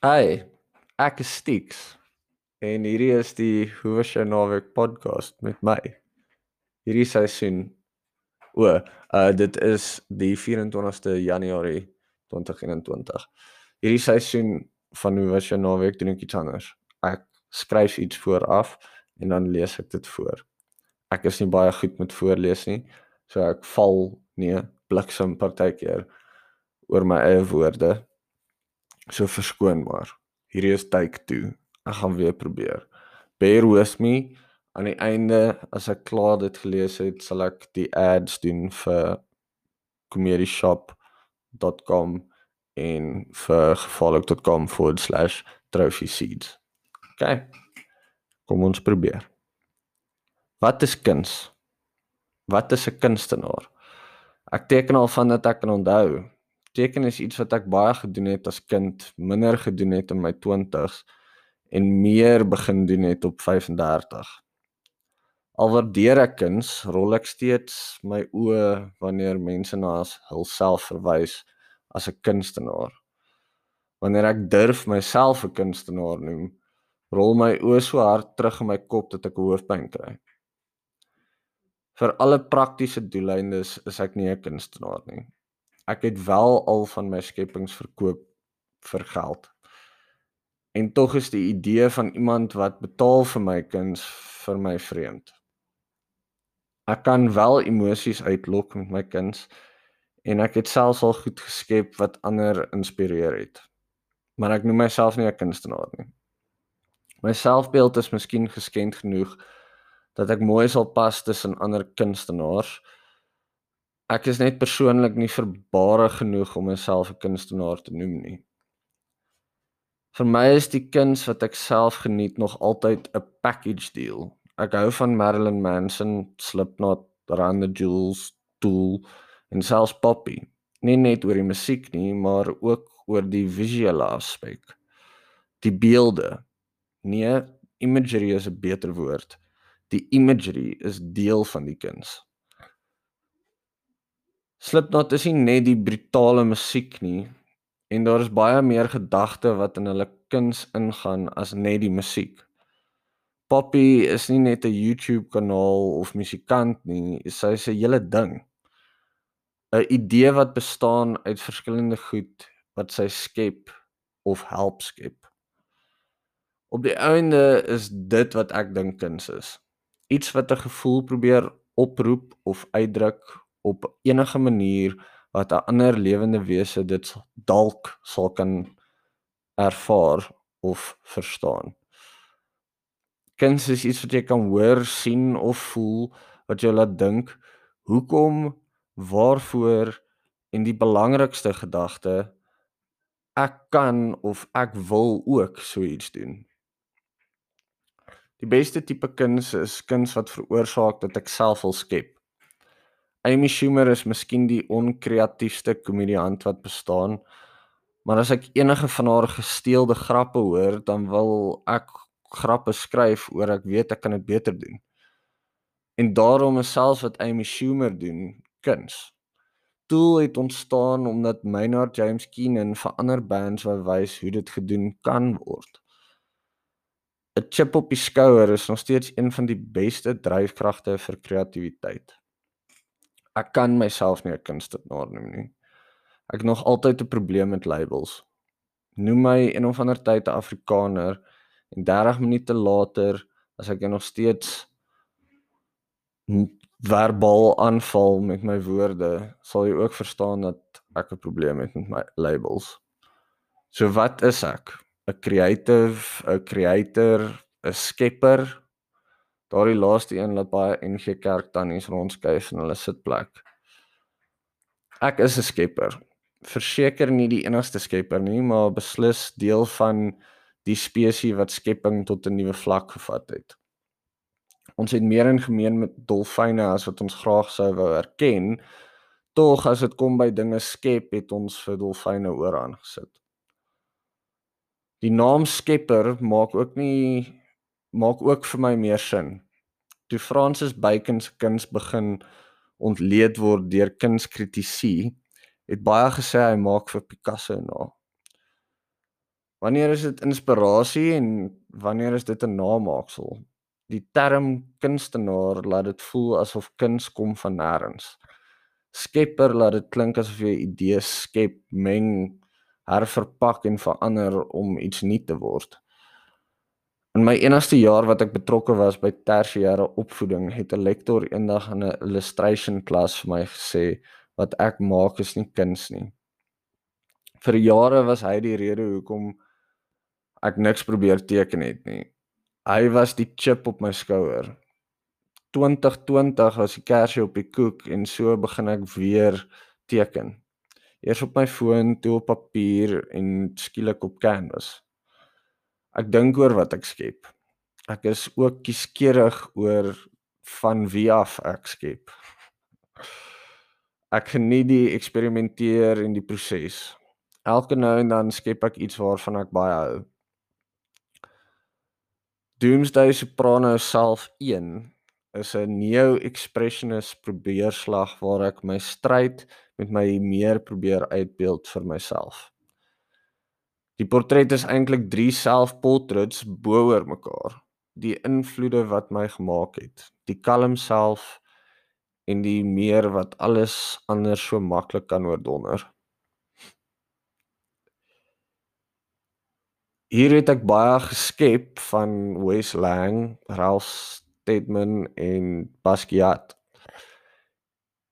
Hey, ek is Stix en hierdie is die Hoe was jou naweek podcast met my. Hierdie seisoen o, uh dit is die 24ste Januarie 2021. Hierdie seisoen van Hoe was jou naweek doen ek iets anders. Ek skryf iets vooraf en dan lees ek dit voor. Ek is nie baie goed met voorlees nie, so ek val nee, bliksem partykeer oor my eie woorde So verskoon maar. Hierdie is take 2. Ek gaan weer probeer. Bear with me. Aan die einde as ek klaar dit gelees het, sal ek die ads doen vir comedyshop.com en vir gevolg.com/trophyseeds. OK. Kom ons probeer. Wat is kuns? Wat is 'n kunstenaar? Ek teken al van dat ek kan onthou teken is iets wat ek baie gedoen het as kind, minder gedoen het in my 20s en meer begin doen het op 35. Al waardeer ek kuns, rol ek steeds my oë wanneer mense na hulself verwys as 'n kunstenaar. Wanneer ek durf myself 'n kunstenaar noem, rol my oë so hard terug in my kop dat ek hoofpyn kry. Vir alle praktiese doeleindes is ek nie 'n kunstenaar nie ek het wel al van my skepings verkoop vir geld. En tog is die idee van iemand wat betaal vir my kuns vir my vreemd. Ek kan wel emosies uitlok met my kuns en ek het selfs al goed geskep wat ander inspireer het. Maar ek noem myself nie 'n kunstenaar nie. My selfbeeld is miskien geskend genoeg dat ek mooi sal pas tussen ander kunstenaars ek is net persoonlik nie verbare genoeg om myself 'n kunstenaar te noem nie. Vir my is die kuns wat ek self geniet nog altyd 'n package deal. Ek hou van Marilyn Manson, Slipknot, Run the Jewels, Tool en selfs Poppy. Nie net oor die musiek nie, maar ook oor die visuele aspek. Die beelde. Nee, imagery is 'n beter woord. Die imagery is deel van die kuns. Slipknot is nie net die brutale musiek nie en daar is baie meer gedagte wat in hulle kuns ingaan as net die musiek. Poppy is nie net 'n YouTube kanaal of musikant nie, sy is 'n hele ding. 'n Idee wat bestaan uit verskillende goed wat sy skep of help skep. Op die einde is dit wat ek dink kuns is. Iets wat 'n gevoel probeer oproep of uitdruk op enige manier wat 'n ander lewende wese dit dalk sal kan ervaar of verstaan. Kuns is iets wat jy kan hoor, sien of voel wat jou laat dink, hoekom, waarvoor en die belangrikste gedagte ek kan of ek wil ook so iets doen. Die beste tipe kuns is kuns wat veroorsaak dat ek self wil skep. Amy Schumer is miskien die onkreatiefste komediant wat bestaan. Maar as ek enige van haar gesteelde grappe hoor, dan wil ek grappe skryf oor ek weet ek kan dit beter doen. En daarom is selfs wat Amy Schumer doen, kuns. Tool het ontstaan omdat Maynard James Keenan vir ander bands wou wys hoe dit gedoen kan word. 'n Chip op die skouer is nog steeds een van die beste dryfkragte vir kreatiwiteit ek kan myself nie 'n kunstenaar noem nie. Ek het nog altyd 'n probleem met labels. Noem my een of ander tyd 'n Afrikaner en 30 minute later as ek nog steeds verbaal aanval met my woorde, sal jy ook verstaan dat ek 'n probleem het met my labels. So wat is ek? 'n Creative, 'n creator, 'n skepper, Daardie laaste een laat baie NG Kerk tannies rondskuif in hulle sitplek. Ek is 'n skepper. Verseker nie die enigste skepper nie, maar beslis deel van die spesies wat skepping tot 'n nuwe vlak gevat het. Ons het meer in gemeen met dolfyne as wat ons graag sou wou erken. Tog as dit kom by dinge skep, het ons vir dolfyne ooraan gesit. Die naam skepper maak ook nie maak ook vir my meer sin. Toe Francis Bacon se kuns begin ontleed word deur kunskritici, het baie gesê hy maak vir Picasso na. Wanneer is dit inspirasie en wanneer is dit 'n namaaksel? Die term kunstenaar laat dit voel asof kuns kom van nêrens. Skepper laat dit klink asof jy idees skep, meng, herverpak en verander om iets nuut te word. In my enigste jaar wat ek betrokke was by tersiêre opvoeding, het 'n lektor eendag in 'n illustration klas vir my gesê wat ek maak is nie kuns nie. Vir jare was hy die rede hoekom ek niks probeer teken het nie. Hy was die chip op my skouer. 2020 was die kersie op die koek en so begin ek weer teken. Eers op my foon, toe op papier en skielik op canvas. Ek dink oor wat ek skep. Ek is ook kieskeurig oor van wie af ek skep. Ek geniet die eksperimenteer en die proses. Elke nou en dan skep ek iets waarvan ek baie hou. Doomsday Soprano self 1 is 'n neo-expressionist probeerslag waar ek my stryd met my meer probeer uitbeeld vir myself. Die portret is eintlik 3 selfportrets bo-oor mekaar. Die invloede wat my gemaak het, die kalm self en die meer wat alles anders so maklik kan oordonder. Hier het ek baie geskep van Wes Lang, Ralph Steadman en Basquiat.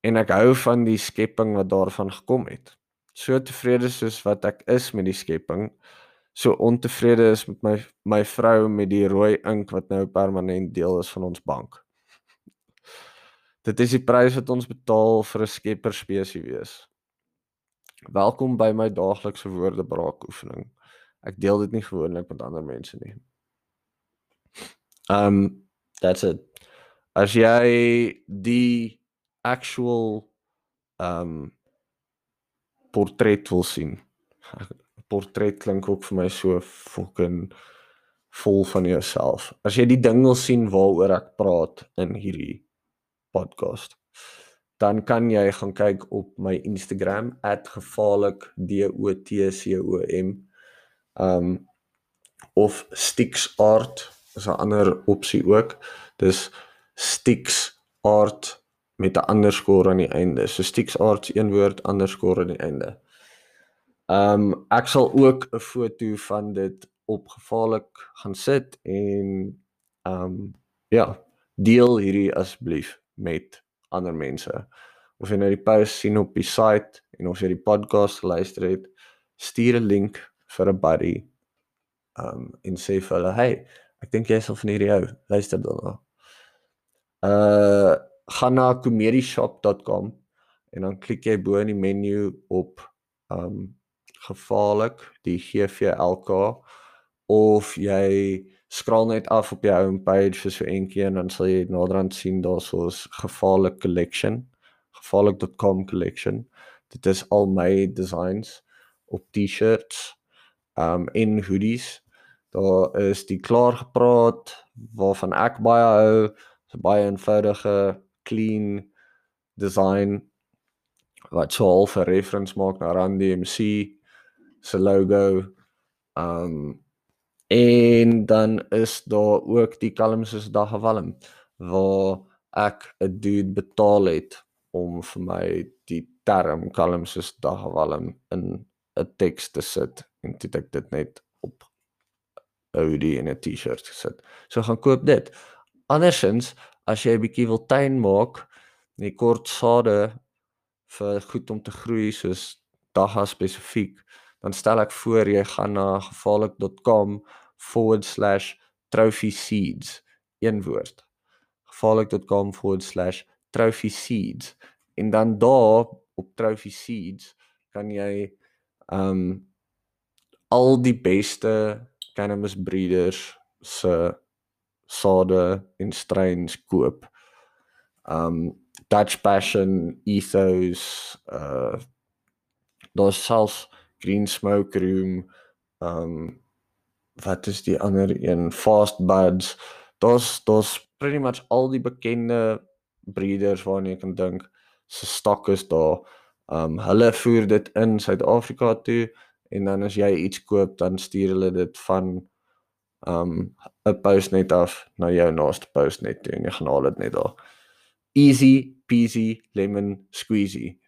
En ek hou van die skepping wat daarvan gekom het. So tevrede soos wat ek is met die skepping, so ontevrede is met my my vrou met die rooi ink wat nou permanent deel is van ons bank. Dit is die prys wat ons betaal vir 'n skepper spesies wees. Welkom by my daaglikse woordebraak oefening. Ek deel dit nie gewoonlik met ander mense nie. Um that's it. As jy die actual um portret wil sien. Portret klink ook vir my so fucking vol van jouself. As jy die ding wil sien waaroor ek praat in hierdie podcast, dan kan jy gaan kyk op my Instagram @gevaarlikdotcom um of Stix Art is 'n ander opsie ook. Dis Stix Art met 'n underscore aan die einde. So Stix Art een woord underscore aan die einde. Um ek sal ook 'n foto van dit opgevaarlik gaan sit en um ja, deel hierdie asseblief met ander mense. Of jy nou die post sien op die site en of jy die podcast luister het, stuur 'n link vir 'n buddy um en sê vir hulle, "Hey, ek dink jy sal van hierdie hou. Luister dan." Uh gaan na comedieshop.com en dan klik jy bo in die menu op um gevaarlik die GVLK of jy skraal net af op jou homepage vir so eentjie en dan sal jy naderhand sien daar's soos gevaarlik collection gevaarlik.com collection dit is al my designs op T-shirts um en hoodies. Daar is die klaar gepraat waarvan ek baie hou. So baie eenvoudige, clean design wat so half 'n reference maak na Randy MC se logo. Um en dan is daar ook die kalmses dag gewalm waar ek 'n dude betaal het om vir my die term kalmses dag gewalm in 'n teks te sit en toe ek dit net op 'n hoodie en 'n T-shirt gesit. So gaan koop dit. Andersins as jy 'n bietjie wil tuin maak, net kort sade vir goed om te groei soos dagga spesifiek, dan stel ek voor jy gaan na gevaarlik.com/trophy seeds een woord. gevaarlik.com/trophy seeds en dan daar op trophy seeds kan jy um al die beste cannabis breeders se sade en strains koop. Um Dutch Passion, Ethos, uh daar's selfs Green Smoke Room, um wat is die ander een? Fast Buds. Daar's daar's pretty much al die bekende breeders waarna jy kan dink se stok is daar. Um hulle voer dit in Suid-Afrika toe en dan as jy iets koop, dan stuur hulle dit van um 'n postnet af na jou naaste postnet toe en jy gaan haal dit net daar. Easy peasy lemon squeezy.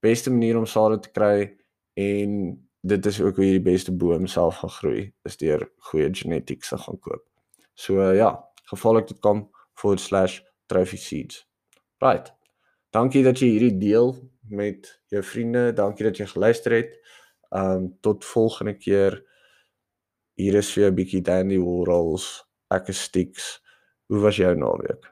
Beste manier om sade te kry en dit is ook hoe jy die beste boom self gaan groei, is deur goeie genetics te gaan koop. So uh, ja, gevolg.com/trophy seeds. Right. Dankie dat jy hierdie deel met jou vriende. Dankie dat jy geluister het. Um tot volgende keer. Hier is vir jou 'n bietjie Dandy Warhols, ek is Stix. Hoe was jou naweek?